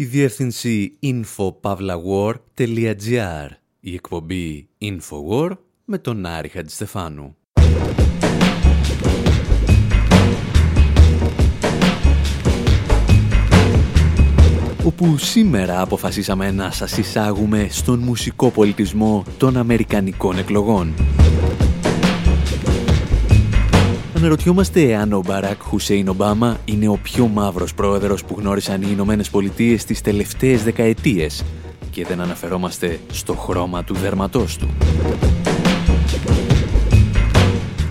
Η διεύθυνση infopavlawar.gr Η εκπομπή Infowar με τον Άρη Χατζηστεφάνου. όπου σήμερα αποφασίσαμε να σας εισάγουμε στον μουσικό πολιτισμό των Αμερικανικών εκλογών. Αναρωτιόμαστε αν ο Μπαράκ Χουσέιν Ομπάμα είναι ο πιο μαύρος πρόεδρος που γνώρισαν οι Ηνωμένες Πολιτείες τις τελευταίες δεκαετίες και δεν αναφερόμαστε στο χρώμα του δέρματός του.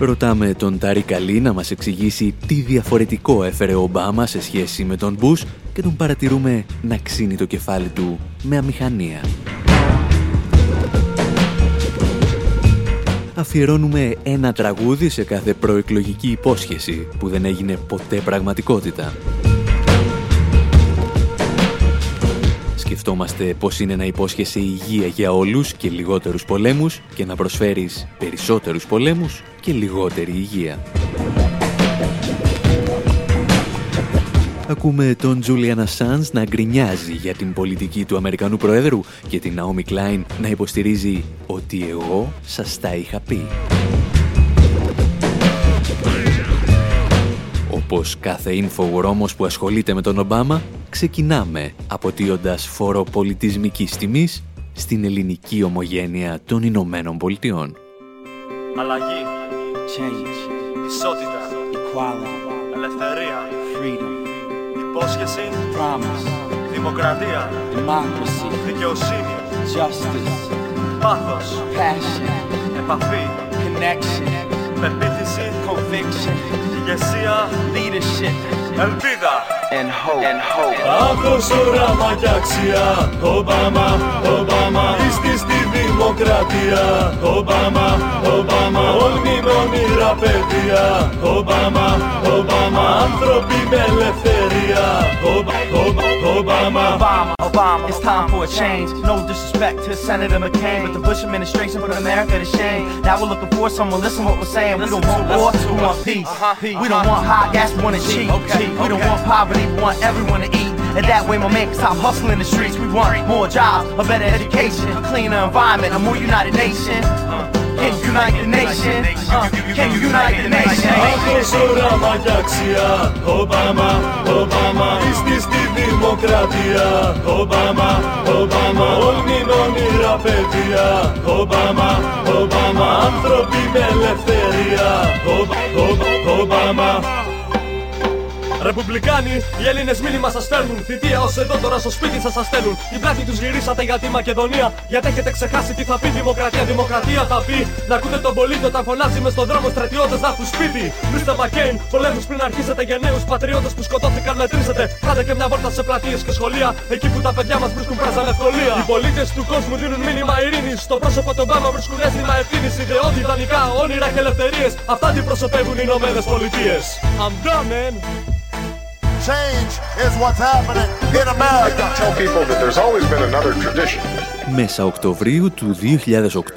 Ρωτάμε τον Τάρι Καλή να μας εξηγήσει τι διαφορετικό έφερε ο Ομπάμα σε σχέση με τον Μπούς και τον παρατηρούμε να ξύνει το κεφάλι του με αμηχανία. Αφιερώνουμε ένα τραγούδι σε κάθε προεκλογική υπόσχεση που δεν έγινε ποτέ πραγματικότητα. Σκεφτόμαστε πως είναι να υπόσχεσαι υγεία για όλους και λιγότερους πολέμους και να προσφέρεις περισσότερους πολέμους και λιγότερη υγεία. Ακούμε τον Τζούλιαν Ασάνς να γκρινιάζει για την πολιτική του Αμερικανού Προέδρου και την Ναόμι Κλάιν να υποστηρίζει ότι εγώ σας τα είχα πει. Όπως κάθε infowar που ασχολείται με τον Ομπάμα, ξεκινάμε αποτείοντας φόρο πολιτισμικής τιμής στην ελληνική ομογένεια των Ηνωμένων Πολιτειών. Αλλαγή, change, ισότητα, equality, ελευθερία, freedom, υπόσχεση, promise, δημοκρατία, democracy, δικαιοσύνη, justice, πάθος, passion, επαφή, connection, πεποίθηση, conviction, ηγεσία, leadership, ελπίδα, and hope. And hope. Αυτός όραμα κι αξία, Ομπάμα, Ομπάμα, είστε στη δημοκρατία, Ομπάμα, Ομπάμα, όνειρο όνειρα παιδεία, Ομπάμα, Ομπάμα, άνθρωποι με ελευθερία, Ομπάμα, Obama. Obama, Obama, it's time for a change. No disrespect to Senator McCain, but the Bush administration put America to shame. Now we're looking for someone, listen what we're saying. We don't want war, we want peace. We don't want high gas, we want to cheap. We don't want poverty, really want everyone to eat. And that way my man can stop hustling the streets. We want more jobs, a better education, a cleaner environment, a more united nation. Uh, can you unite the nation? Uh, can you unite the nation? Ako zorama jaksija, Obama, Obama, ististi demokratija, Obama, Obama, oni nomira pedija, Obama, Obama, antropi melefterija, Obama, Obama, Obama. Ρεπουμπλικάνοι, οι Έλληνες μήνυμα σας στέλνουν. Θητεία ως εδώ τώρα στο σπίτι σας στέλνουν. Την πλάτη τους γυρίσατε για τη Μακεδονία. Γιατί έχετε ξεχάσει τι θα πει Δημοκρατία. Δημοκρατία θα πει να ακούτε τον πολίτη όταν φωνάζει μες στον δρόμο στρατιώτες να έχουν σπίτι. Μίστερ Μακέιν, πολέμους πριν αρχίσετε για νέους πατριώτες που σκοτώθηκαν μετρήσετε. Κάντε και μια βόρτα σε πλατείες και σχολεία. Εκεί που τα παιδιά μας βρίσκουν πράζα με ευκολία. Οι πολίτες του κόσμου δίνουν μήνυμα ειρήνης. Στο πρόσωπο των Μπάμα βρίσκουν αίσθημα ευθύνης. Ιδεώδη, ιδανικά, όνειρα και ελευθερίες. Αυτά αντιπροσωπεύουν οι Ηνωμένες Πολιτείες. I'm done, man. Change is what's happening in America. I tell people that there's always been another tradition. Μέσα Οκτωβρίου του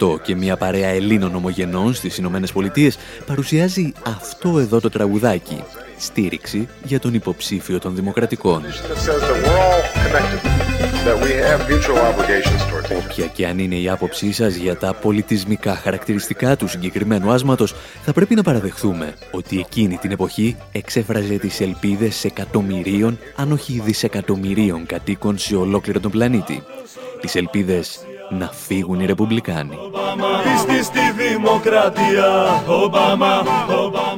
2008 και μια παρέα Ελλήνων ομογενών στις Ηνωμένες Πολιτείες παρουσιάζει αυτό εδώ το τραγουδάκι. Στήριξη για τον υποψήφιο των Δημοκρατικών. Όποια και αν είναι η άποψή σας για τα πολιτισμικά χαρακτηριστικά του συγκεκριμένου άσματος, θα πρέπει να παραδεχθούμε ότι εκείνη την εποχή εξέφραζε τις ελπίδες εκατομμυρίων, αν όχι δισεκατομμυρίων κατοίκων σε ολόκληρο τον πλανήτη. Τις ελπίδες να φύγουν οι Ρεπουμπλικάνοι.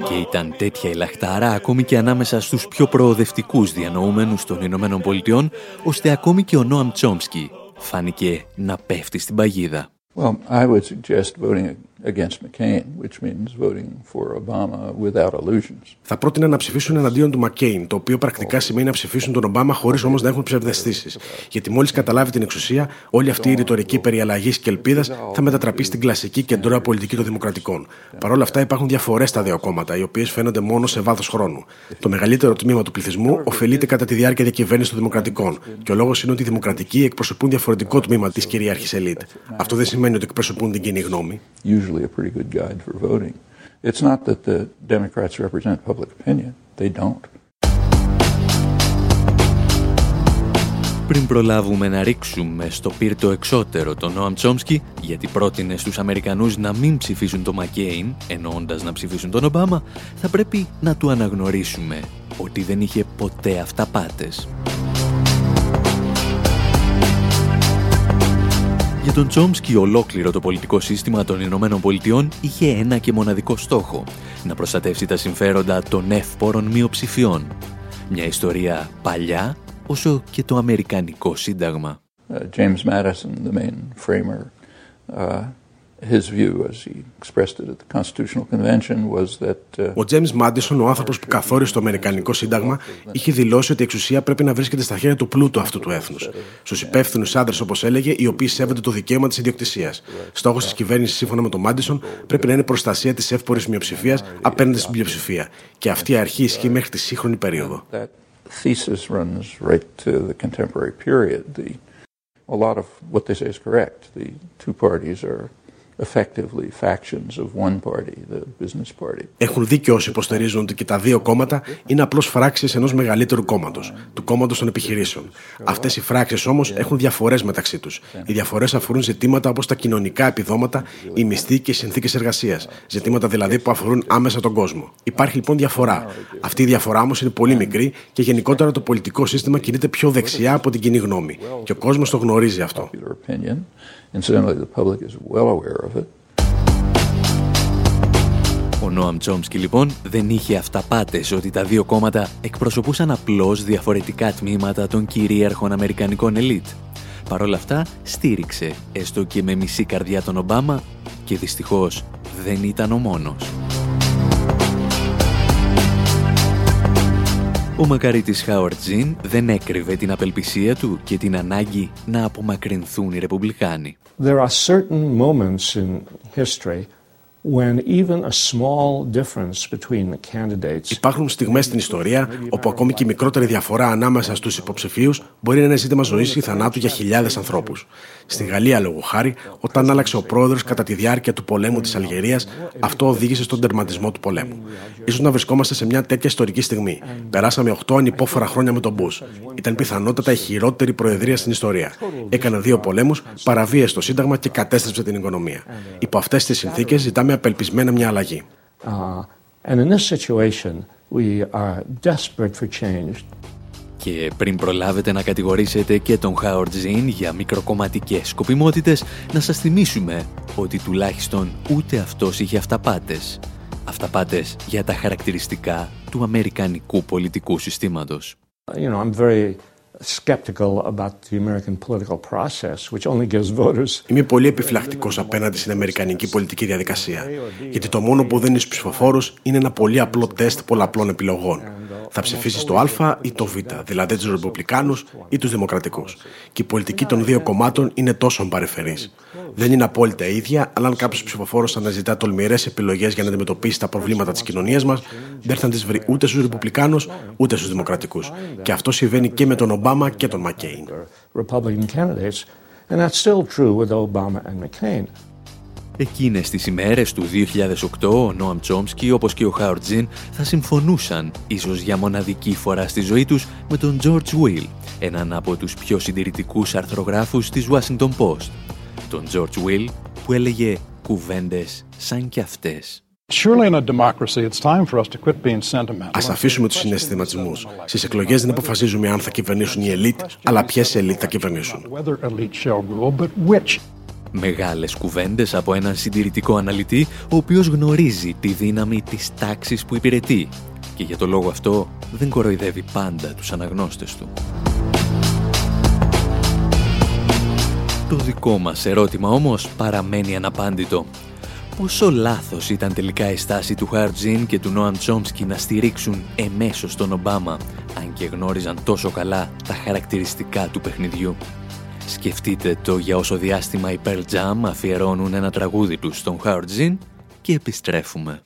Και ήταν τέτοια η λαχτάρα ακόμη και ανάμεσα στους πιο προοδευτικούς διανοούμενους των Ηνωμένων Πολιτειών, ώστε ακόμη και ο Νόαμ Τσόμσκι φάνηκε να πέφτει στην παγίδα. Well, I would suggest voting against McCain, which means voting for Obama without illusions. Θα πρότεινα να ψηφίσουν εναντίον του McCain, το οποίο πρακτικά σημαίνει να ψηφίσουν τον Ομπάμα χωρίς όμως να έχουν ψευδεστήσεις. Γιατί μόλις καταλάβει την εξουσία, όλη αυτή η ρητορική περί αλλαγής και ελπίδας θα μετατραπεί στην κλασική κεντρώα πολιτική των Δημοκρατικών. Παρ' όλα αυτά υπάρχουν διαφορές στα δύο κόμματα, οι οποίες φαίνονται μόνο σε βάθος χρόνου. Το μεγαλύτερο τμήμα του πληθυσμού ωφελείται κατά τη διάρκεια διακυβέρνησης των Δημοκρατικών. Και ο λόγος είναι ότι οι Δημοκρατικοί εκπροσωπούν διαφορετικό τμήμα της κυρίαρχη ελίτ. Αυτό δεν σημαίνει ότι εκπροσωπούν την κοινή γνώμη usually a pretty good guide for voting. It's not that the Democrats represent public opinion. They don't. Πριν προλάβουμε να ρίξουμε στο πύρτο εξώτερο τον Νόαμ Τσόμσκι, γιατί πρότεινε στους Αμερικανούς να μην ψηφίσουν τον Μακέιν, εννοώντας να ψηφίσουν τον Ομπάμα, θα πρέπει να του αναγνωρίσουμε ότι δεν είχε ποτέ αυταπάτες. Για τον Τσόμσκι ολόκληρο το πολιτικό σύστημα των Ηνωμένων Πολιτειών είχε ένα και μοναδικό στόχο, να προστατεύσει τα συμφέροντα των εύπορων μειοψηφιών. Μια ιστορία παλιά όσο και το Αμερικανικό Σύνταγμα. Uh, James Madison, the main framer, uh, ο Τζέιμ Μάντισον, ο άνθρωπος που καθόρισε το Αμερικανικό Σύνταγμα, είχε δηλώσει ότι η εξουσία πρέπει να βρίσκεται στα χέρια του πλούτου αυτού του έθνους. Στους υπεύθυνους άντρες, όπως έλεγε, οι οποίοι σέβονται το δικαίωμα της ιδιοκτησίας. Στόχος της κυβέρνησης, σύμφωνα με τον Μάντισον, πρέπει να είναι προστασία της εύπορης μειοψηφίας απέναντι στην πλειοψηφία. Και αυτή η αρχή ισχύει μέχρι τη σύγχρονη περίοδο. A lot of what they say is correct. The two parties are έχουν δίκιο όσοι υποστηρίζουν ότι και τα δύο κόμματα είναι απλώς φράξεις ενός μεγαλύτερου κόμματος, του κόμματος των επιχειρήσεων. Αυτές οι φράξεις όμως έχουν διαφορές μεταξύ τους. Οι διαφορές αφορούν ζητήματα όπως τα κοινωνικά επιδόματα, η μισθή και οι συνθήκες εργασίας. Ζητήματα δηλαδή που αφορούν άμεσα τον κόσμο. Υπάρχει λοιπόν διαφορά. Αυτή η διαφορά όμως είναι πολύ μικρή και γενικότερα το πολιτικό σύστημα κινείται πιο δεξιά από την κοινή γνώμη. Και ο κόσμος το γνωρίζει αυτό. Incidentally, the public is well aware of it. Ο Νόαμ Τσόμσκι λοιπόν δεν είχε αυταπάτες ότι τα δύο κόμματα εκπροσωπούσαν απλώς διαφορετικά τμήματα των κυρίαρχων Αμερικανικών ελίτ. Παρ' όλα αυτά στήριξε, έστω και με μισή καρδιά τον Ομπάμα και δυστυχώς δεν ήταν ο μόνος. Ο μακαρίτης Χάουαρτ Τζιν δεν έκρυβε την απελπισία του και την ανάγκη να απομακρυνθούν οι Ρεπουμπλικάνοι. There are certain moments in history Υπάρχουν στιγμές στην ιστορία όπου ακόμη και η μικρότερη διαφορά ανάμεσα στους υποψηφίους μπορεί να είναι ζήτημα ζωής ή θανάτου για χιλιάδες ανθρώπους. Στη Γαλλία, λόγω χάρη, όταν άλλαξε ο πρόεδρος κατά τη διάρκεια του πολέμου της Αλγερίας, αυτό οδήγησε στον τερματισμό του πολέμου. σω να βρισκόμαστε σε μια τέτοια ιστορική στιγμή. Περάσαμε 8 ανυπόφορα χρόνια με τον Μπούς. Ήταν πιθανότατα η χειρότερη προεδρία στην ιστορία. Έκανε δύο πολέμους, παραβίασε το Σύνταγμα και κατέστρεψε την οικονομία. Υπό αυτές τις συνθήκες ζητάμε απελπισμένα μια αλλαγή. Και πριν προλάβετε να κατηγορήσετε και τον Χάορτ Ζιν για μικροκομματικές σκοπιμότητες, να σας θυμίσουμε ότι τουλάχιστον ούτε αυτός είχε αυταπάτες. Αυταπάτες για τα χαρακτηριστικά του αμερικανικού πολιτικού συστήματος. You know, I'm very Είμαι πολύ επιφυλακτικός απέναντι στην Αμερικανική πολιτική διαδικασία. Γιατί το μόνο που δίνεις στου ψηφοφόρους είναι ένα πολύ απλό τεστ πολλαπλών επιλογών. Θα ψηφίσεις το Α ή το Β, δηλαδή τους Ρεπουμπλικάνους ή τους Δημοκρατικούς. Και η πολιτική των δύο κομμάτων είναι τόσο παρεφερή. Δεν είναι απόλυτα ίδια, αλλά αν κάποιος ψηφοφόρος αναζητά τολμηρές επιλογές για να αντιμετωπίσει τα προβλήματα της κοινωνίας μας, δεν θα τις βρει ούτε στους Ρεπουμπλικάνους ούτε στους Δημοκρατικούς. Και αυτό συμβαίνει και με τον Ομπάμα και τον Μακέιν. Εκείνες τις ημέρες του 2008 ο Νόαμ Τσόμσκι όπως και ο Χαουρτζίν θα συμφωνούσαν ίσως για μοναδική φορά στη ζωή τους με τον George Will, έναν από τους πιο συντηρητικούς αρθρογράφους της Washington Post. Τον George Will που έλεγε κουβέντες σαν κι αυτές. Α αφήσουμε τους συναισθηματισμούς. Στις εκλογές δεν αποφασίζουμε αν θα κυβερνήσουν οι ελίτ, αλλά ποιες ελίτ θα κυβερνήσουν. Μεγάλες κουβέντες από έναν συντηρητικό αναλυτή, ο οποίος γνωρίζει τη δύναμη της τάξης που υπηρετεί και για το λόγο αυτό δεν κοροϊδεύει πάντα τους αναγνώστες του. Το δικό μας ερώτημα όμως παραμένει αναπάντητο. Πόσο λάθος ήταν τελικά η στάση του Χαρτζίν και του Νόαμ Τσόμσκι να στηρίξουν εμέσως τον Ομπάμα, αν και γνώριζαν τόσο καλά τα χαρακτηριστικά του παιχνιδιού. Σκεφτείτε το για όσο διάστημα οι Pearl Jam αφιερώνουν ένα τραγούδι τους στον Χαρτζίν και επιστρέφουμε.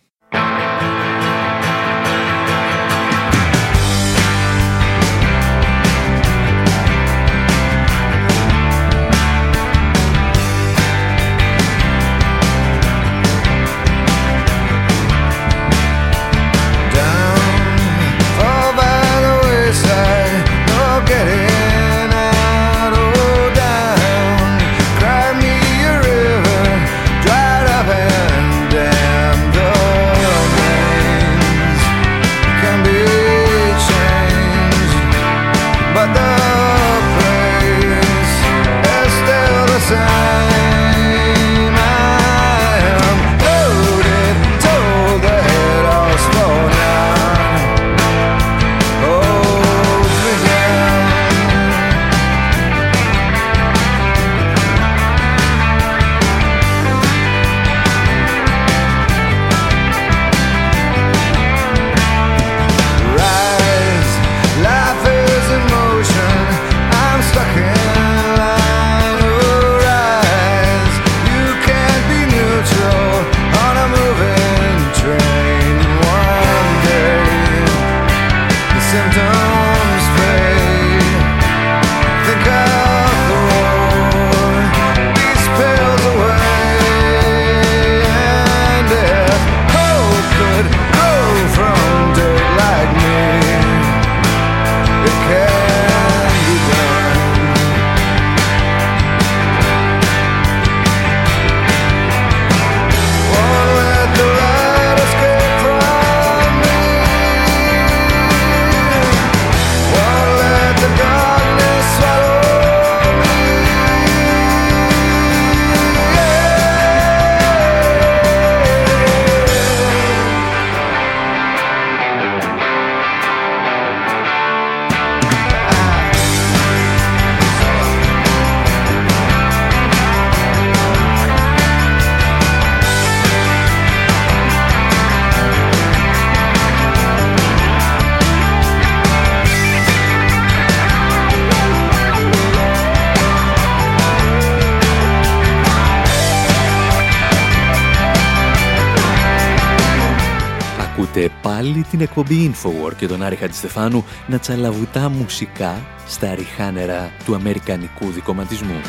Την εκπομπή Infowar και τον Άρη Χατζηστεφάνου να τσαλαβουτά μουσικά στα ριχάνερα του αμερικανικού δικοματισμού.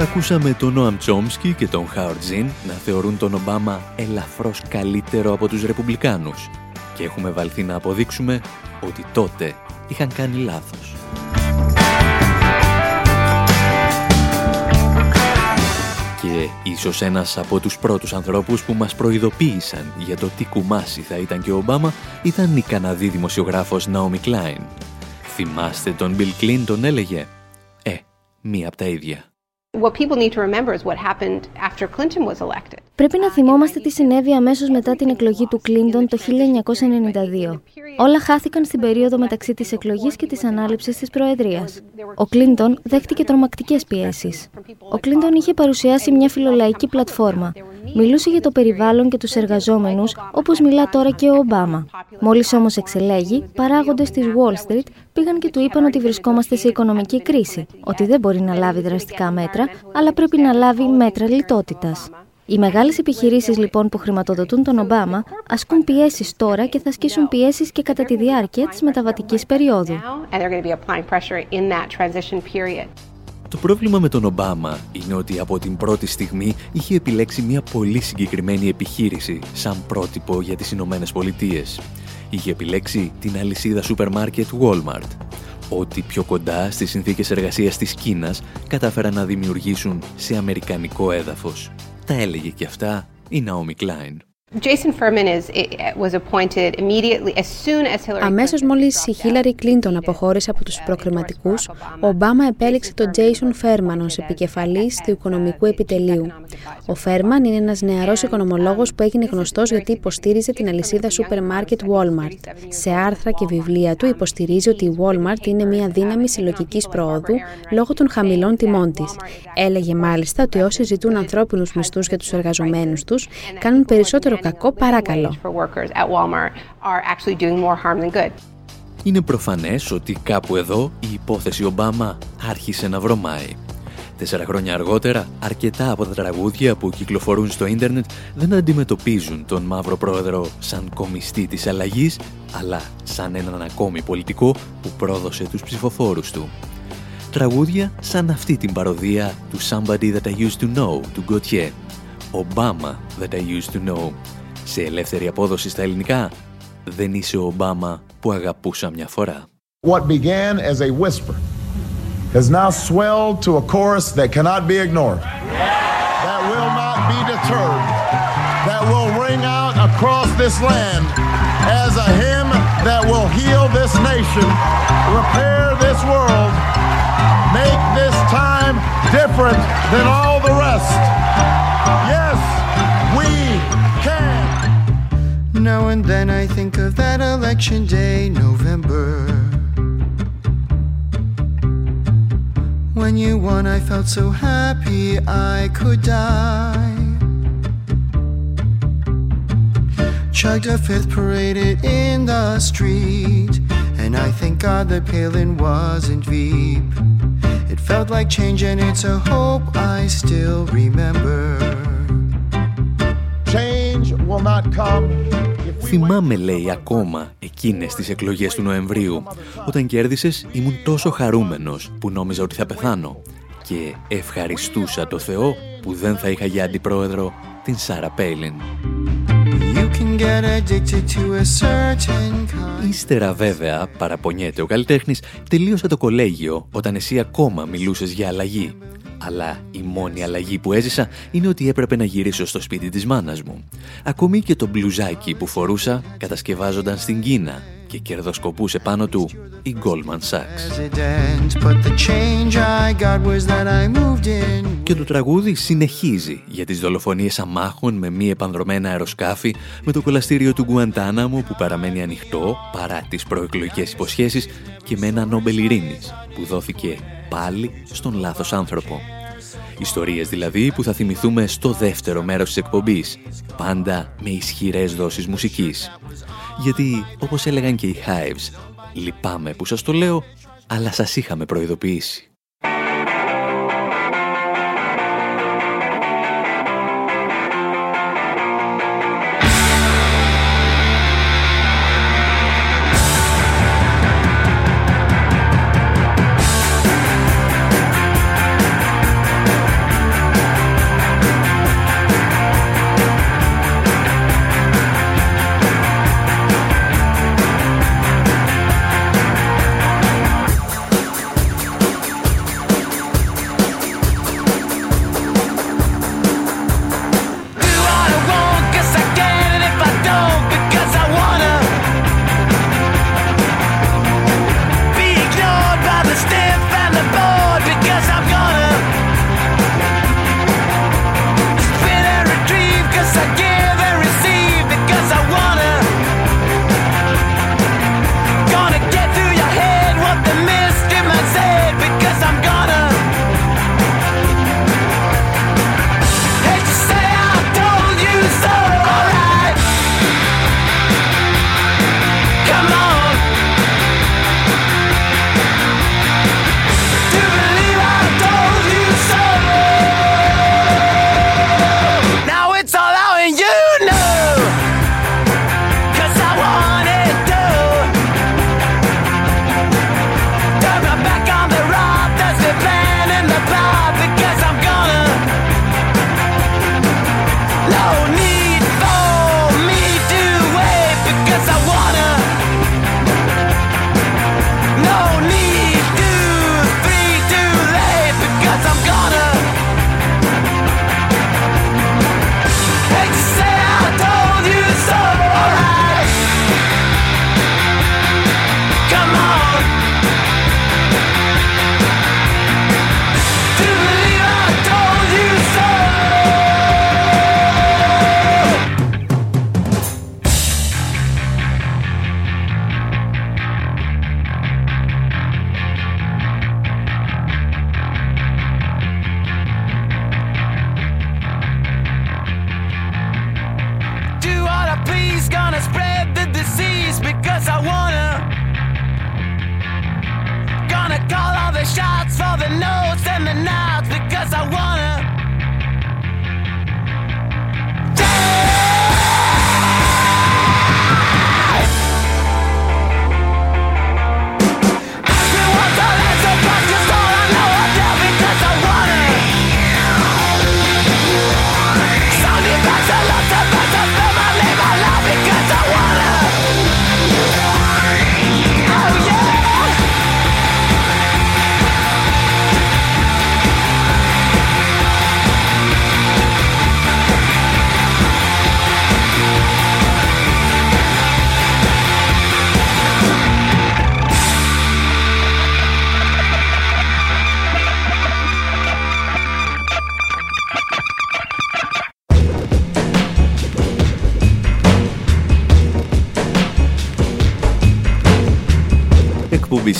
Ακούσαμε τον Νόαμ Τσόμσκι και τον Χάουρτ Ζιν να θεωρούν τον Ομπάμα ελαφρώς καλύτερο από τους Ρεπουμπλικάνους και έχουμε βαλθεί να αποδείξουμε ότι τότε είχαν κάνει λάθος. Και ίσως ένας από τους πρώτους ανθρώπους που μας προειδοποίησαν για το τι κουμάσι θα ήταν και ο Ομπάμα ήταν η Καναδή δημοσιογράφος Naomi Klein. Θυμάστε τον Bill Clinton έλεγε «Ε, μία από τα ίδια». Πρέπει να θυμόμαστε τι συνέβη αμέσως μετά την εκλογή του Κλίντον το 1992. Όλα χάθηκαν στην περίοδο μεταξύ της εκλογής και της ανάληψης της Προεδρίας. Ο Κλίντον δέχτηκε τρομακτικές πιέσεις. Ο Κλίντον είχε παρουσιάσει μια φιλολαϊκή πλατφόρμα. Μιλούσε για το περιβάλλον και τους εργαζόμενους, όπως μιλά τώρα και ο Ομπάμα. Μόλις όμως εξελέγει, παράγοντες της Wall Street πήγαν και του είπαν ότι βρισκόμαστε σε οικονομική κρίση, ότι δεν μπορεί να λάβει δραστικά μέτρα, αλλά πρέπει να λάβει μέτρα λιτότητας. Οι μεγάλες επιχειρήσεις λοιπόν που χρηματοδοτούν τον Ομπάμα ασκούν πιέσεις τώρα και θα ασκήσουν πιέσεις και κατά τη διάρκεια της μεταβατικής περίοδου. Το πρόβλημα με τον Ομπάμα είναι ότι από την πρώτη στιγμή είχε επιλέξει μια πολύ συγκεκριμένη επιχείρηση σαν πρότυπο για τις Ηνωμένες Πολιτείες. Είχε επιλέξει την αλυσίδα σούπερ μάρκετ Walmart. Ό,τι πιο κοντά στις συνθήκες εργασίας της Κίνας κατάφεραν να δημιουργήσουν σε αμερικανικό έδαφος. Τα έλεγε και αυτά η Naomi Klein. Αμέσως μόλις η Χίλαρη Κλίντον αποχώρησε από τους προκριματικούς, ο Ομπάμα επέλεξε τον Τζέισον Φέρμαν ως επικεφαλής του οικονομικού επιτελείου. Ο Φέρμαν είναι ένας νεαρός οικονομολόγος που έγινε γνωστός γιατί υποστήριζε την αλυσίδα σούπερ μάρκετ Walmart. Σε άρθρα και βιβλία του υποστηρίζει ότι η Walmart είναι μια δύναμη συλλογικής προόδου λόγω των χαμηλών τιμών της. Έλεγε μάλιστα ότι όσοι ζητούν ανθρώπινους μισθούς για τους εργαζομένους τους κάνουν περισσότερο κακό παράκαλο. Είναι προφανές ότι κάπου εδώ η υπόθεση Ομπάμα άρχισε να βρωμάει. Τέσσερα χρόνια αργότερα, αρκετά από τα τραγούδια που κυκλοφορούν στο ίντερνετ δεν αντιμετωπίζουν τον μαύρο πρόεδρο σαν κομιστή της αλλαγής, αλλά σαν έναν ακόμη πολιτικό που πρόδωσε τους ψηφοφόρους του. Τραγούδια σαν αυτή την παροδία του Somebody That I Used To Know του Gautier Obama that I used to know. Σε ελεύθερη απόδοση στα ελληνικά, δεν είσαι ο Ομπάμα που αγαπούσα μια φορά. What began as a whisper has now swelled to a chorus that cannot be ignored. That will not be deterred. That will ring out across this land as a hymn that will heal this nation, repair this world, make this time different than all the rest. Yes, we can. Now and then I think of that election day, November. When you won, I felt so happy I could die. Chugged a fifth, paraded in the street. And I thank God that Palin wasn't Veep. It felt like change, and it's a hope I still remember. Change will not come. Θυμάμαι, λέει, ακόμα εκείνες τις εκλογές του Νοεμβρίου. Όταν κέρδισες ήμουν τόσο χαρούμενος που νόμιζα ότι θα πεθάνω. Και ευχαριστούσα το Θεό που δεν θα είχα για αντιπρόεδρο την Σάρα Πέιλιν. Ύστερα βέβαια, παραπονιέται ο καλλιτέχνης, τελείωσα το κολέγιο όταν εσύ ακόμα μιλούσες για αλλαγή. Αλλά η μόνη αλλαγή που έζησα είναι ότι έπρεπε να γυρίσω στο σπίτι της μάνας μου. Ακόμη και το μπλουζάκι που φορούσα κατασκευάζονταν στην Κίνα και κερδοσκοπούσε πάνω του η Goldman Sachs. Και το τραγούδι συνεχίζει για τις δολοφονίες αμάχων με μη επανδρομένα αεροσκάφη με το κολαστήριο του Γκουαντάναμο που παραμένει ανοιχτό παρά τις προεκλογικές υποσχέσεις και με ένα Νόμπελ Ειρήνης που δόθηκε πάλι στον λάθος άνθρωπο. Ιστορίες δηλαδή που θα θυμηθούμε στο δεύτερο μέρος της εκπομπής, πάντα με ισχυρές δόσεις μουσικής. Γιατί, όπως έλεγαν και οι Hives, λυπάμαι που σας το λέω, αλλά σας είχαμε προειδοποιήσει.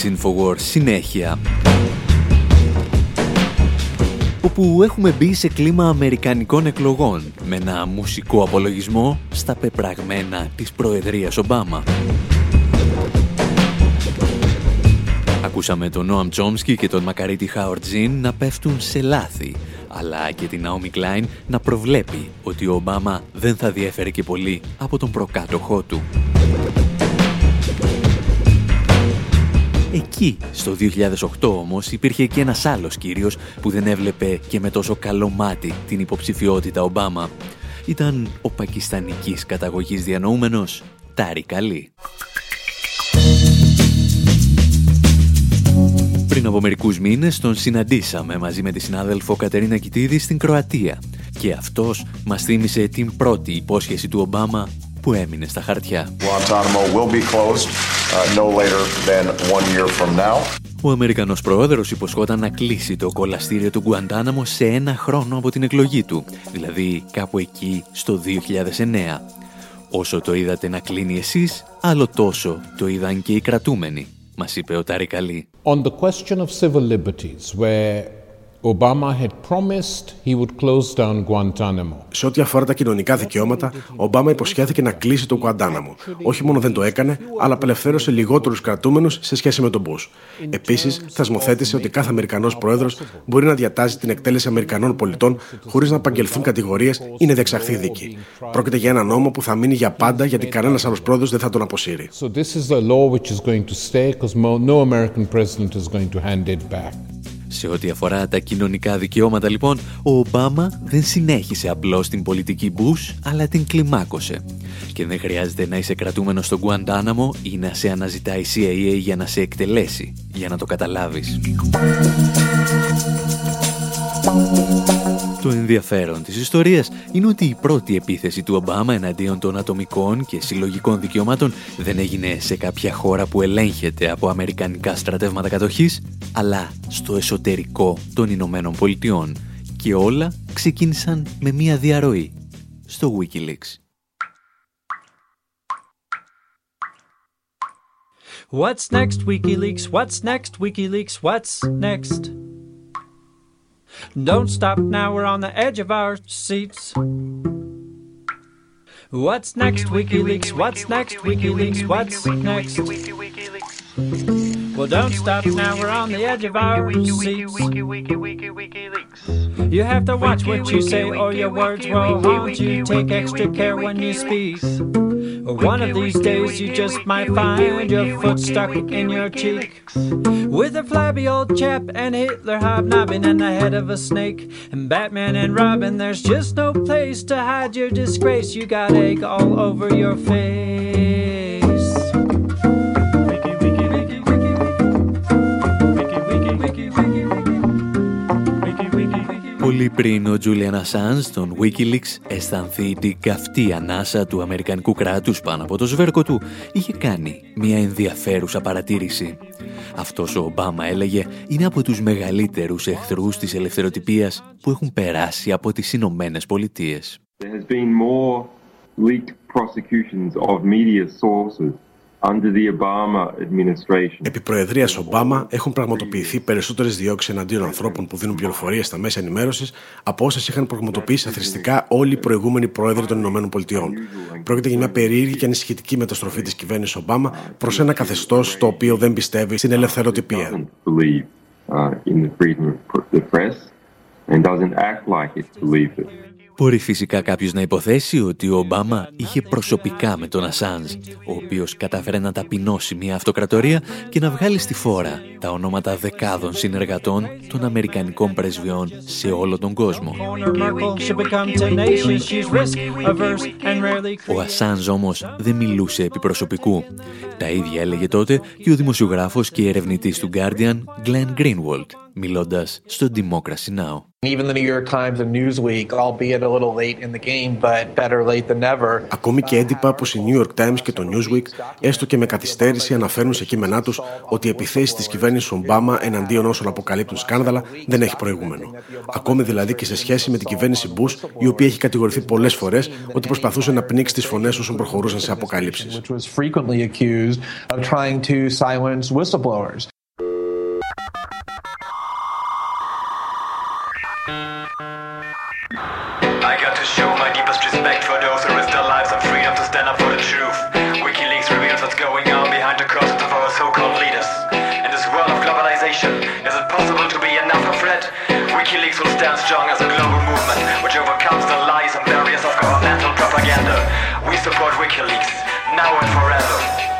Εκπομπή Infowars συνέχεια όπου έχουμε μπει σε κλίμα αμερικανικών εκλογών με ένα μουσικό απολογισμό στα πεπραγμένα της Προεδρίας Ομπάμα. Ακούσαμε τον Νόαμ Τσόμσκι και τον Μακαρίτη Χαορτζίν να πέφτουν σε λάθη, αλλά και την Ναόμι Κλάιν να προβλέπει ότι ο Ομπάμα δεν θα διέφερε και πολύ από τον προκάτοχό του. Εκεί, στο 2008 όμως, υπήρχε και ένας άλλος κύριος που δεν έβλεπε και με τόσο καλό μάτι την υποψηφιότητα Ομπάμα. Ήταν ο πακιστανικής καταγωγής διανοούμενος Τάρι Καλή. Πριν από μερικούς μήνες τον συναντήσαμε μαζί με τη συνάδελφο Κατερίνα Κιτίδη στην Κροατία και αυτός μας θύμισε την πρώτη υπόσχεση του Ομπάμα που έμεινε στα χαρτιά. Uh, Ο Αμερικανός Πρόεδρος υποσχόταν να κλείσει το κολαστήριο του Γκουαντάναμο σε ένα χρόνο από την εκλογή του, δηλαδή κάπου εκεί στο 2009. Όσο το είδατε να κλείνει εσείς, άλλο τόσο το είδαν και οι κρατούμενοι, μας είπε ο Ταρικαλή. On the question of civil liberties, where Obama had promised he would close down Guantanamo. Σε ό,τι αφορά τα κοινωνικά δικαιώματα, ο Ομπάμα υποσχέθηκε να κλείσει το Γκουαντάναμο. Όχι μόνο δεν το έκανε, αλλά απελευθέρωσε λιγότερους κρατούμενους σε σχέση με τον Μπούς. Επίσης, θεσμοθέτησε ότι κάθε Αμερικανός πρόεδρος μπορεί να διατάζει την εκτέλεση Αμερικανών πολιτών χωρίς να απαγγελθούν κατηγορίες ή να διεξαχθεί δίκη. Πρόκειται για ένα νόμο που θα μείνει για πάντα γιατί κανένας άλλος πρόεδρος δεν θα τον αποσύρει. So this is a law which is going to stay because no American president is going to hand it back. Σε ό,τι αφορά τα κοινωνικά δικαιώματα λοιπόν, ο Ομπάμα δεν συνέχισε απλώς την πολιτική Bush, αλλά την κλιμάκωσε. Και δεν χρειάζεται να είσαι κρατούμενος στον Γκουαντάναμο ή να σε αναζητάει CIA για να σε εκτελέσει, για να το καταλάβεις. Το ενδιαφέρον της ιστορίας είναι ότι η πρώτη επίθεση του Ομπάμα εναντίον των ατομικών και συλλογικών δικαιωμάτων δεν έγινε σε κάποια χώρα που ελέγχεται από αμερικανικά στρατεύματα κατοχής, αλλά στο εσωτερικό των Ηνωμένων Πολιτειών. Και όλα ξεκίνησαν με μία διαρροή στο Wikileaks. What's next, WikiLeaks? What's next, WikiLeaks? What's next? Don't stop now, we're on the edge of our seats. What's next, WikiLeaks? What's next, WikiLeaks? What's next? Well, don't stop now, we're on the edge of our seats. You have to watch what you say, or your words will haunt you. Take extra care when you speak. One of these days you just might find your foot stuck in your cheek. With a flabby old chap and Hitler hobnobbing and the head of a snake. And Batman and Robin, there's just no place to hide your disgrace. You got egg all over your face. Πολύ πριν ο Julian Assange στον Wikileaks αισθανθεί την καυτή ανάσα του Αμερικανικού κράτους πάνω από το σβέρκο του, είχε κάνει μια ενδιαφέρουσα παρατήρηση. Αυτός ο Ομπάμα έλεγε είναι από τους μεγαλύτερους εχθρούς της ελευθεροτυπίας που έχουν περάσει από τις Ηνωμένες Πολιτείες. Επί Προεδρίας Ομπάμα έχουν πραγματοποιηθεί περισσότερες διώξεις εναντίον ανθρώπων που δίνουν πληροφορίες στα μέσα ενημέρωσης από όσες είχαν πραγματοποιήσει αθρηστικά όλοι οι προηγούμενοι πρόεδροι των ΗΠΑ. Πρόκειται για μια περίεργη και ανησυχητική μεταστροφή της κυβέρνησης Ομπάμα προς ένα καθεστώς το οποίο δεν πιστεύει στην ελευθεροτυπία. uh, in the freedom of the press and doesn't act like it believes it. Μπορεί φυσικά κάποιος να υποθέσει ότι ο Ομπάμα είχε προσωπικά με τον Ασάνζ, ο οποίος καταφέρε να ταπεινώσει μια αυτοκρατορία και να βγάλει στη φόρα τα ονόματα δεκάδων συνεργατών των Αμερικανικών πρεσβειών σε όλο τον κόσμο. Ο Ασάνζ όμως δεν μιλούσε επί προσωπικού. Τα ίδια έλεγε τότε και ο δημοσιογράφος και ερευνητής του Guardian, Glenn Greenwald, μιλώντας στο Democracy Now! Ακόμη και έντυπα όπως η New York Times και το Newsweek, έστω και με καθυστέρηση, αναφέρουν σε κείμενά τους ότι η επιθέση της κυβέρνησης Ομπάμα εναντίον όσων αποκαλύπτουν σκάνδαλα δεν έχει προηγούμενο. Ακόμη δηλαδή και σε σχέση με την κυβέρνηση Bush, η οποία έχει κατηγορηθεί πολλές φορές ότι προσπαθούσε να πνίξει τις φωνές όσων προχωρούσαν σε I got to show my deepest respect for those who risk their lives and freedom to stand up for the truth. WikiLeaks reveals what's going on behind the curtains of our so-called leaders. In this world of globalization, is it possible to be enough of threat? WikiLeaks will stand strong as a global movement which overcomes the lies and barriers of governmental propaganda. We support WikiLeaks, now and forever.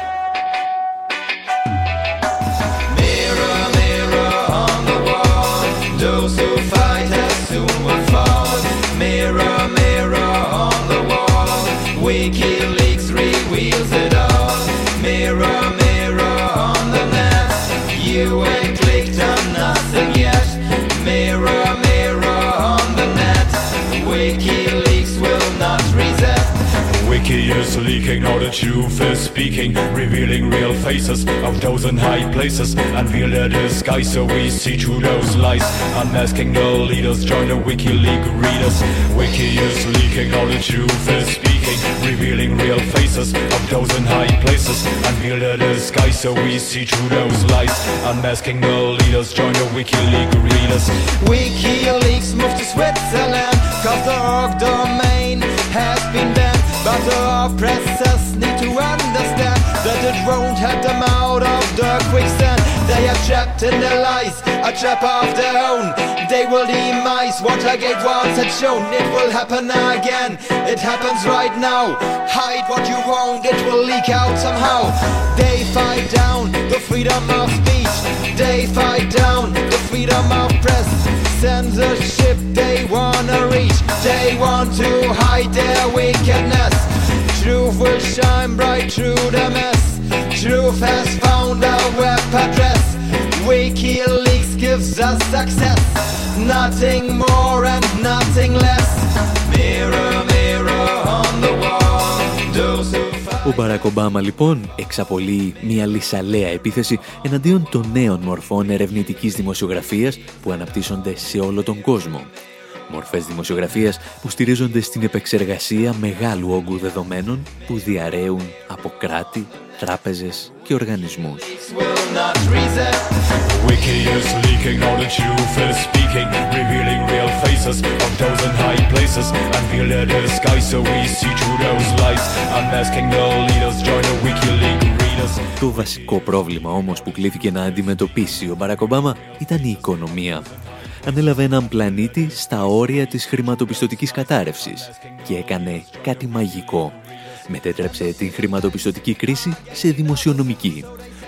WikiLeaks reveals Wiki is leaking, now the truth is speaking, revealing real faces of those in high places. Unveil their disguise so we see through those lies. Unmasking the leaders, join the WikiLeaks readers. Wiki is leaking, now the truth is speaking, revealing real faces of those in high places. Unveil their disguise so we see through those lies. Unmasking the leaders, join the WikiLeaks readers. WikiLeaks moved to Switzerland, cause the org domain has been banned. But oppressors need to understand that it won't help them out of the quicksand. They are trapped in their lies, a trap of their own. They will demise Watergate once had shown. It will happen again. It happens right now. Hide what you won't, it will leak out somehow. They fight down the freedom of speech. They fight down the freedom of press. Censorship they wanna reach. They want to hide their wickedness. Truth will shine bright through the mess. Truth has found a web address. WikiLeaks gives us success. Nothing more and nothing less. Mirror, mirror on the wall. Those who Ο Μπαράκ Ομπάμα λοιπόν εξαπολύει μια λυσαλέα επίθεση εναντίον των νέων μορφών ερευνητικής δημοσιογραφίας που αναπτύσσονται σε όλο τον κόσμο. Μορφές δημοσιογραφίας που στηρίζονται στην επεξεργασία μεγάλου όγκου δεδομένων που διαρρέουν από κράτη, τράπεζες και οργανισμούς. Το βασικό πρόβλημα όμως που κλήθηκε να αντιμετωπίσει ο Μπαράκ Ομπάμα ήταν η οικονομία ανέλαβε έναν πλανήτη στα όρια της χρηματοπιστωτικής κατάρρευσης και έκανε κάτι μαγικό. Μετέτρεψε την χρηματοπιστωτική κρίση σε δημοσιονομική.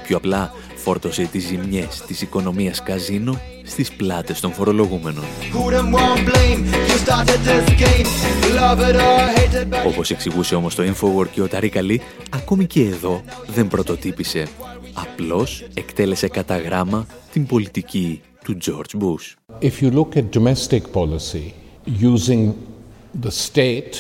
Πιο απλά φόρτωσε τις ζημιές της οικονομίας καζίνο στις πλάτες των φορολογούμενων. Όπως εξηγούσε όμως το Infowar και ο Ταρίκαλη, ακόμη και εδώ δεν πρωτοτύπησε. Απλώς εκτέλεσε κατά γράμμα την πολιτική του George Bush. If you look at domestic policy using the state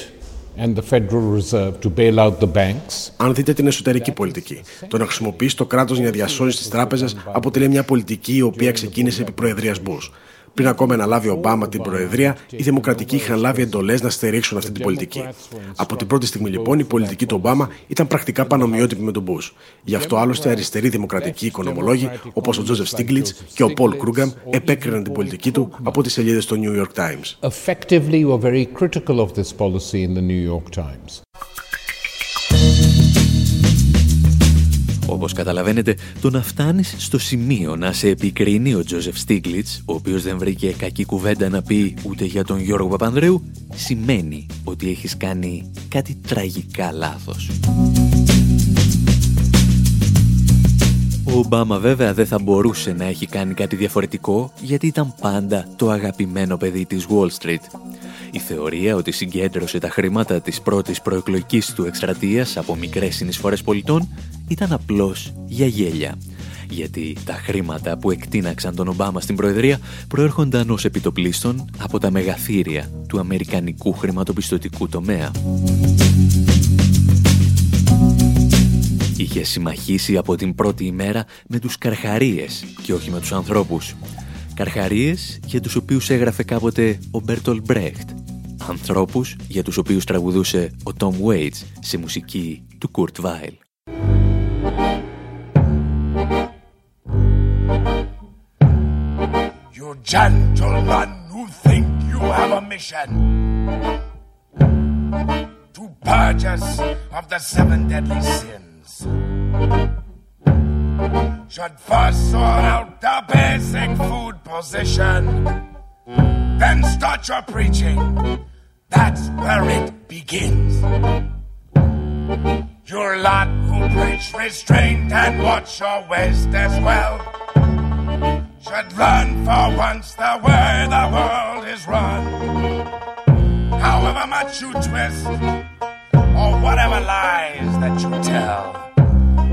and the Federal Reserve to bail out the banks. Αν δείτε την εσωτερική πολιτική, το να χρησιμοποιήσει το κράτος για να διασώσει τις τράπεζες αποτελεί μια πολιτική η οποία ξεκίνησε επί Προεδρίας Bush. Πριν ακόμα να λάβει ο Ομπάμα την Προεδρία, οι Δημοκρατικοί είχαν λάβει εντολές να στηρίξουν αυτή την πολιτική. Από την πρώτη στιγμή λοιπόν η πολιτική του Ομπάμα ήταν πρακτικά πανομοιότυπη με τον Μπούς. Γι' αυτό άλλωστε αριστεροί δημοκρατικοί οικονομολόγοι όπως ο Τζόζεφ Στίγκλιτς και ο Πολ Κρούγκαμ επέκριναν την πολιτική του από τις σελίδες του New York Times. Όπως καταλαβαίνετε, το να φτάνεις στο σημείο να σε επικρίνει ο Τζόζεφ Στίγκλιτς, ο οποίος δεν βρήκε κακή κουβέντα να πει ούτε για τον Γιώργο Παπανδρέου, σημαίνει ότι έχεις κάνει κάτι τραγικά λάθος. Ο Ομπάμα βέβαια δεν θα μπορούσε να έχει κάνει κάτι διαφορετικό γιατί ήταν πάντα το αγαπημένο παιδί της Wall Street. Η θεωρία ότι συγκέντρωσε τα χρήματα της πρώτης προεκλογικής του εκστρατείας από μικρές συνεισφορές πολιτών ήταν απλώς για γέλια. Γιατί τα χρήματα που εκτείναξαν τον Ομπάμα στην Προεδρία προέρχονταν ως επιτοπλίστων από τα μεγαθύρια του αμερικανικού χρηματοπιστωτικού τομέα. Είχε συμμαχίσει από την πρώτη ημέρα με τους καρχαρίες και όχι με τους ανθρώπους. Καρχαρίες για τους οποίους έγραφε κάποτε ο Μπέρτολ Μπρέχτ. Ανθρώπους για τους οποίους τραγουδούσε ο Τόμ Waits σε μουσική του Κουρτ Βάιλ. You gentlemen who think you have a mission to purge us of the seven deadly sins. Should first sort out the basic food position, then start your preaching. That's where it begins. Your lot who preach restraint and watch your waist as well should learn for once the way the world is run. However much you twist, or whatever lies that you tell.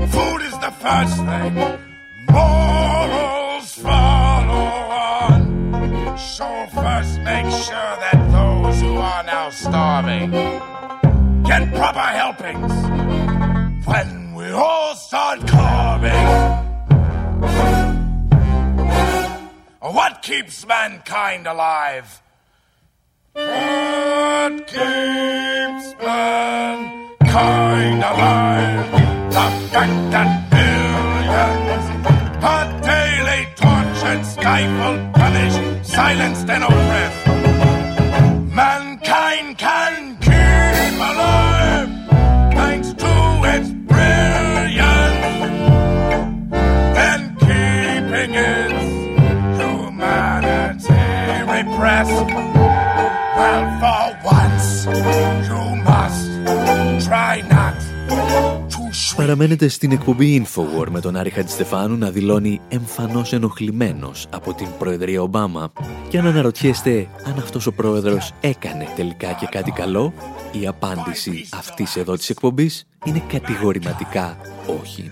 Food is the first thing. Morals follow on. So first make sure that those who are now starving get proper helpings. When we all start carving. What keeps mankind alive? What keeps mankind alive? The fact that daily stifled, punished, silenced, and oppressed. Παραμένετε στην εκπομπή Infowar με τον Άρη Χατζηστεφάνου να δηλώνει εμφανώς ενοχλημένος από την Προεδρία Ομπάμα και αν αναρωτιέστε αν αυτός ο πρόεδρος έκανε τελικά και κάτι καλό, η απάντηση αυτής εδώ της εκπομπής είναι κατηγορηματικά όχι.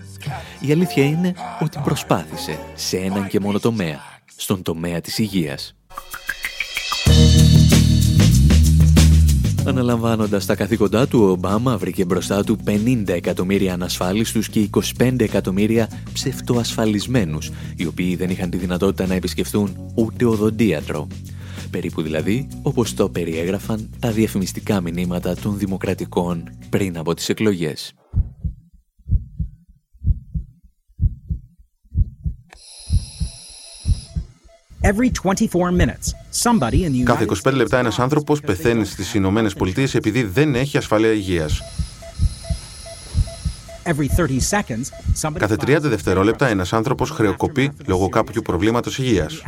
Η αλήθεια είναι ότι προσπάθησε σε έναν και μόνο τομέα, στον τομέα της υγείας. Αναλαμβάνοντας τα καθήκοντά του, ο Ομπάμα βρήκε μπροστά του 50 εκατομμύρια ανασφάλιστους και 25 εκατομμύρια ψευτοασφαλισμένους, οι οποίοι δεν είχαν τη δυνατότητα να επισκεφθούν ούτε οδοντίατρο. Περίπου δηλαδή όπως το περιέγραφαν τα διαφημιστικά μηνύματα των δημοκρατικών πριν από τις εκλογές. Κάθε 25 λεπτά ένας άνθρωπος πεθαίνει στις Ηνωμένες Πολιτείες επειδή δεν έχει ασφαλεία υγείας. Κάθε 30 δευτερόλεπτα ένας άνθρωπος χρεοκοπεί λόγω κάποιου προβλήματος υγείας.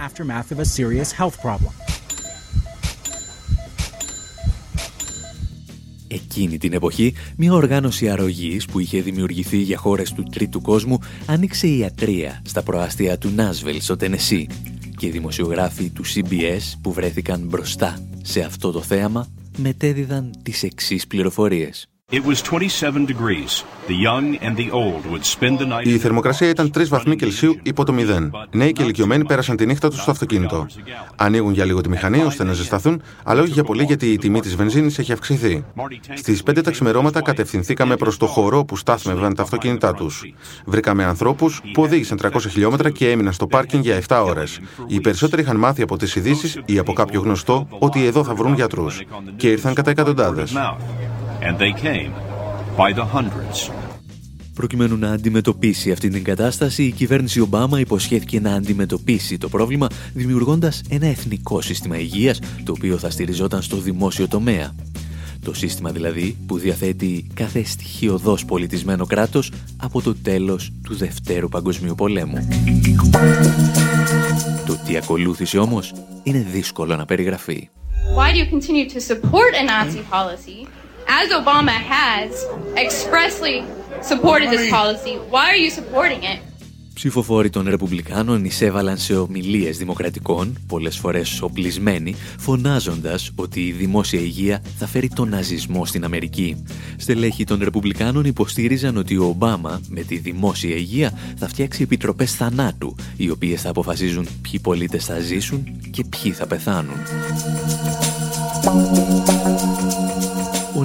Εκείνη την εποχή, μια οργάνωση αρρωγής που είχε δημιουργηθεί για χώρες του τρίτου κόσμου άνοιξε ιατρία στα προάστια του Νάσβελ στο Τενεσί και οι δημοσιογράφοι του CBS που βρέθηκαν μπροστά σε αυτό το θέαμα μετέδιδαν τις εξής πληροφορίες. Η θερμοκρασία ήταν 3 βαθμοί Κελσίου υπό το 0. Νέοι και ηλικιωμένοι πέρασαν τη νύχτα τους στο αυτοκίνητο. Ανοίγουν για λίγο τη μηχανή ώστε να ζεσταθούν, αλλά όχι για πολύ γιατί η τιμή της βενζίνης έχει αυξηθεί. Στις 5 τα ξημερώματα κατευθυνθήκαμε προς το χώρο που στάθμευαν τα αυτοκίνητά τους. Βρήκαμε ανθρώπους που οδήγησαν 300 χιλιόμετρα και έμειναν στο πάρκινγκ για 7 ώρες. Οι περισσότεροι είχαν μάθει από τις ειδήσεις ή από κάποιο γνωστό ότι εδώ θα βρουν γιατρούς. Και ήρθαν κατά εκατοντάδες and they came by the hundreds. Προκειμένου να αντιμετωπίσει αυτή την κατάσταση, η κυβέρνηση Ομπάμα υποσχέθηκε να αντιμετωπίσει το πρόβλημα δημιουργώντας ένα εθνικό σύστημα υγείας, το οποίο θα στηριζόταν στο δημόσιο τομέα. Το σύστημα δηλαδή που διαθέτει κάθε στοιχειοδός πολιτισμένο κράτος από το τέλος του Δευτέρου Παγκοσμίου Πολέμου. Το τι ακολούθησε όμως είναι δύσκολο να περιγραφεί. Why do you continue to support a Nazi policy as Obama has expressly supported this policy? Why are you supporting it? Ψηφοφόροι των Ρεπουμπλικάνων εισέβαλαν σε ομιλίες δημοκρατικών, πολλές φορές οπλισμένοι, φωνάζοντας ότι η δημόσια υγεία θα φέρει τον ναζισμό στην Αμερική. Στελέχοι των Ρεπουμπλικάνων υποστήριζαν ότι ο Ομπάμα με τη δημόσια υγεία θα φτιάξει επιτροπές θανάτου, οι οποίες θα αποφασίζουν ποιοι πολίτες θα ζήσουν και ποιοι θα πεθάνουν.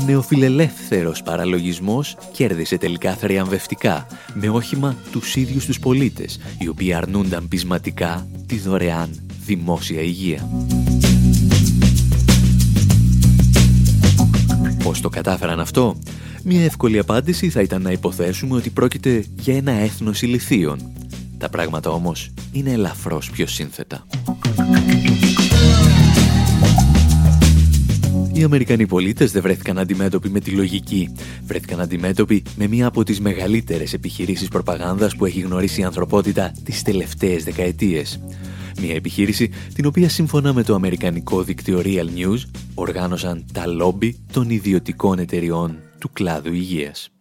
Ο νεοφιλελεύθερος παραλογισμός κέρδισε τελικά θριαμβευτικά με όχημα τους ίδιους τους πολίτες, οι οποίοι αρνούνταν πεισματικά τη δωρεάν δημόσια υγεία. Πώς το κατάφεραν αυτό; Μια εύκολη απάντηση θα ήταν να υποθέσουμε ότι πρόκειται για ένα έθνος ηλιθίων. Τα πράγματα όμως είναι ελαφρώς πιο σύνθετα. Οι Αμερικανοί πολίτες δεν βρέθηκαν αντιμέτωποι με τη λογική. Βρέθηκαν αντιμέτωποι με μία από τις μεγαλύτερες επιχειρήσεις προπαγάνδας που έχει γνωρίσει η ανθρωπότητα τις τελευταίες δεκαετίες. Μια επιχείρηση την οποία σύμφωνα με το αμερικανικό δίκτυο Real News οργάνωσαν τα λόμπι των ιδιωτικών εταιριών του κλάδου υγείας.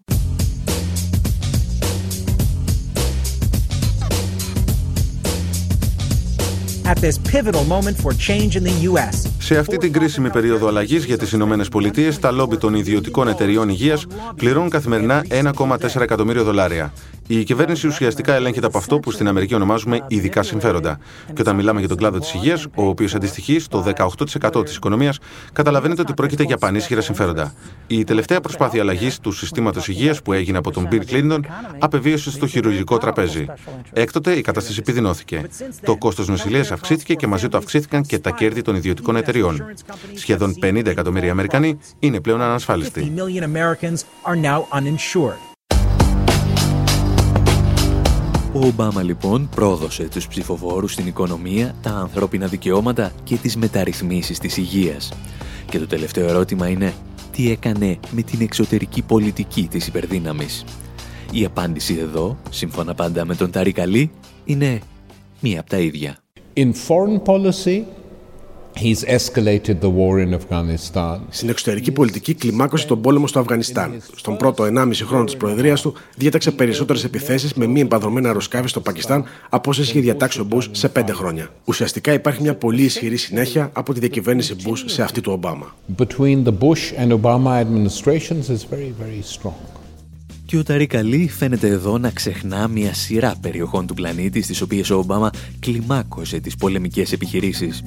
at this pivotal moment for change in the US. Σε αυτή την κρίσιμη περίοδο αλλαγής για τις Ηνωμένες Πολιτείες, τα λόμπι των ιδιωτικών εταιριών υγείας πληρώνουν καθημερινά 1,4 εκατομμύριο δολάρια. Η κυβέρνηση ουσιαστικά ελέγχεται από αυτό που στην Αμερική ονομάζουμε ειδικά συμφέροντα. Και όταν μιλάμε για τον κλάδο της υγείας, ο οποίος αντιστοιχεί στο 18% της οικονομίας, καταλαβαίνετε ότι πρόκειται για πανίσχυρα συμφέροντα. Η τελευταία προσπάθεια αλλαγής του συστήματος υγείας που έγινε από τον Bill Clinton απεβίωσε στο χειρουργικό τραπέζι. Έκτοτε η κατάσταση επιδεινώθηκε. Το κόστος νοσηλείας αυξήθηκε και μαζί του αυξήθηκαν και τα κέρδη των ιδιωτικών εταιριών. Σχεδόν 50 εκατομμύρια Αμερικανοί είναι πλέον ανασφάλιστοι. Ο Ομπάμα λοιπόν πρόδωσε τους ψηφοφόρους στην οικονομία, τα ανθρώπινα δικαιώματα και τις μεταρρυθμίσεις της υγείας. Και το τελευταίο ερώτημα είναι τι έκανε με την εξωτερική πολιτική της υπερδύναμης; Η απάντηση εδώ, σύμφωνα πάντα με τον Τάρι Καλή, είναι μία από τα ίδια. In foreign policy, He's escalated the war in Afghanistan. Στην εξωτερική πολιτική κλιμάκωσε τον πόλεμο στο Αφγανιστάν. Στον πρώτο 1,5 χρόνο της Προεδρίας του, διέταξε περισσότερες επιθέσεις με μη εμπαδρομένα αεροσκάφη στο Πακιστάν από όσε είχε διατάξει ο Μπούς σε πέντε χρόνια. Ουσιαστικά υπάρχει μια πολύ ισχυρή συνέχεια από τη διακυβέρνηση Μπούς σε αυτή του Ομπάμα. Between the Bush and Obama administrations is very, very strong. Και ο Ταρί Καλή φαίνεται εδώ να ξεχνά μια σειρά περιοχών του πλανήτη στις οποίες ο Ομπάμα κλιμάκωσε τις πολεμικές επιχειρήσεις.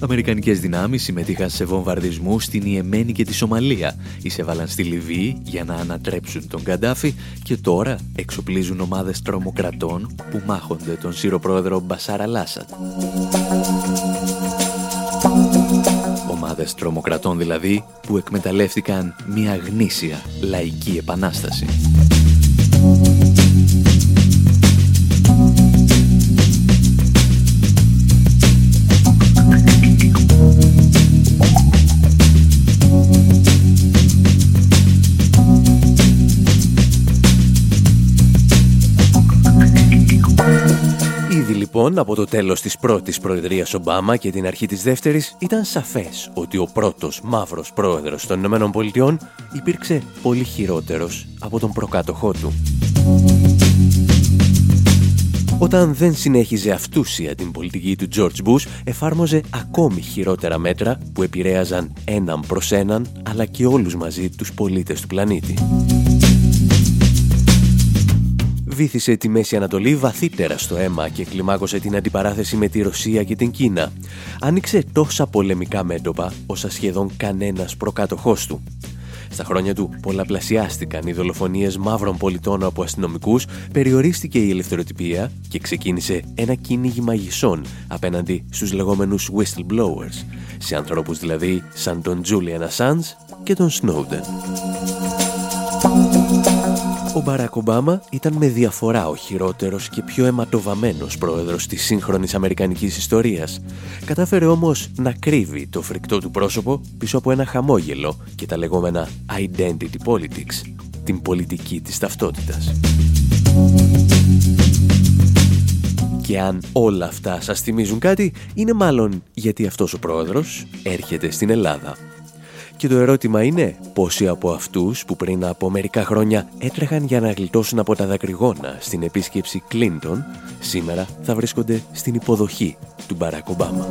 Αμερικανικές δυνάμεις συμμετείχαν σε βομβαρδισμούς στην Ιεμένη και τη Σομαλία, εισέβαλαν στη Λιβύη για να ανατρέψουν τον Καντάφη και τώρα εξοπλίζουν ομάδες τρομοκρατών που μάχονται τον Σύρο πρόεδρο Μπασάρα Λάσατ. Ομάδες τρομοκρατών δηλαδή που εκμεταλλεύτηκαν μια γνήσια λαϊκή επανάσταση. Λοιπόν από το τέλος της πρώτης προεδρίας Ομπάμα και την αρχή της δεύτερης ήταν σαφές ότι ο πρώτος μαύρος πρόεδρος των Ηνωμένων Πολιτειών υπήρξε πολύ χειρότερος από τον προκάτοχό του. Όταν δεν συνέχιζε αυτούσια την πολιτική του George Bush, εφάρμοζε ακόμη χειρότερα μέτρα που επηρέαζαν έναν προς έναν, αλλά και όλους μαζί τους πολίτες του πλανήτη βύθισε τη Μέση Ανατολή βαθύτερα στο αίμα και κλιμάκωσε την αντιπαράθεση με τη Ρωσία και την Κίνα. Άνοιξε τόσα πολεμικά μέτωπα όσα σχεδόν κανένας προκάτοχός του. Στα χρόνια του πολλαπλασιάστηκαν οι δολοφονίες μαύρων πολιτών από αστυνομικούς, περιορίστηκε η ελευθεροτυπία και ξεκίνησε ένα κυνήγι μαγισσών απέναντι στους λεγόμενους whistleblowers, σε ανθρώπους δηλαδή σαν τον Julian Assange και τον Snowden. Ο Μπαράκ Ομπάμα ήταν με διαφορά ο χειρότερος και πιο αιματοβαμένος πρόεδρος της σύγχρονης αμερικανικής ιστορίας. Κατάφερε όμως να κρύβει το φρικτό του πρόσωπο πίσω από ένα χαμόγελο και τα λεγόμενα identity politics, την πολιτική της ταυτότητας. Και αν όλα αυτά σας θυμίζουν κάτι, είναι μάλλον γιατί αυτός ο πρόεδρος έρχεται στην Ελλάδα. Και το ερώτημα είναι πόσοι από αυτούς που πριν από μερικά χρόνια έτρεχαν για να γλιτώσουν από τα δακρυγόνα στην επίσκεψη Κλίντον, σήμερα θα βρίσκονται στην υποδοχή του Μπαράκ Ομπάμα.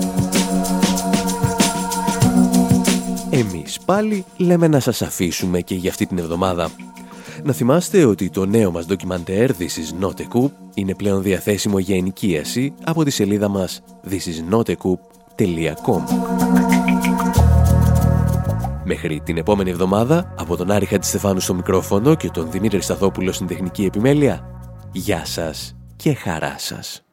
Εμείς πάλι λέμε να σας αφήσουμε και για αυτή την εβδομάδα. Να θυμάστε ότι το νέο μας ντοκιμαντέρ This is not a coup είναι πλέον διαθέσιμο για ενοικίαση από τη σελίδα μας thisisnotacoup.com Μέχρι την επόμενη εβδομάδα, από τον Άρη Χατζηστεφάνου στο μικρόφωνο και τον Δημήτρη Σταθόπουλο στην τεχνική επιμέλεια, γεια σας και χαρά σας.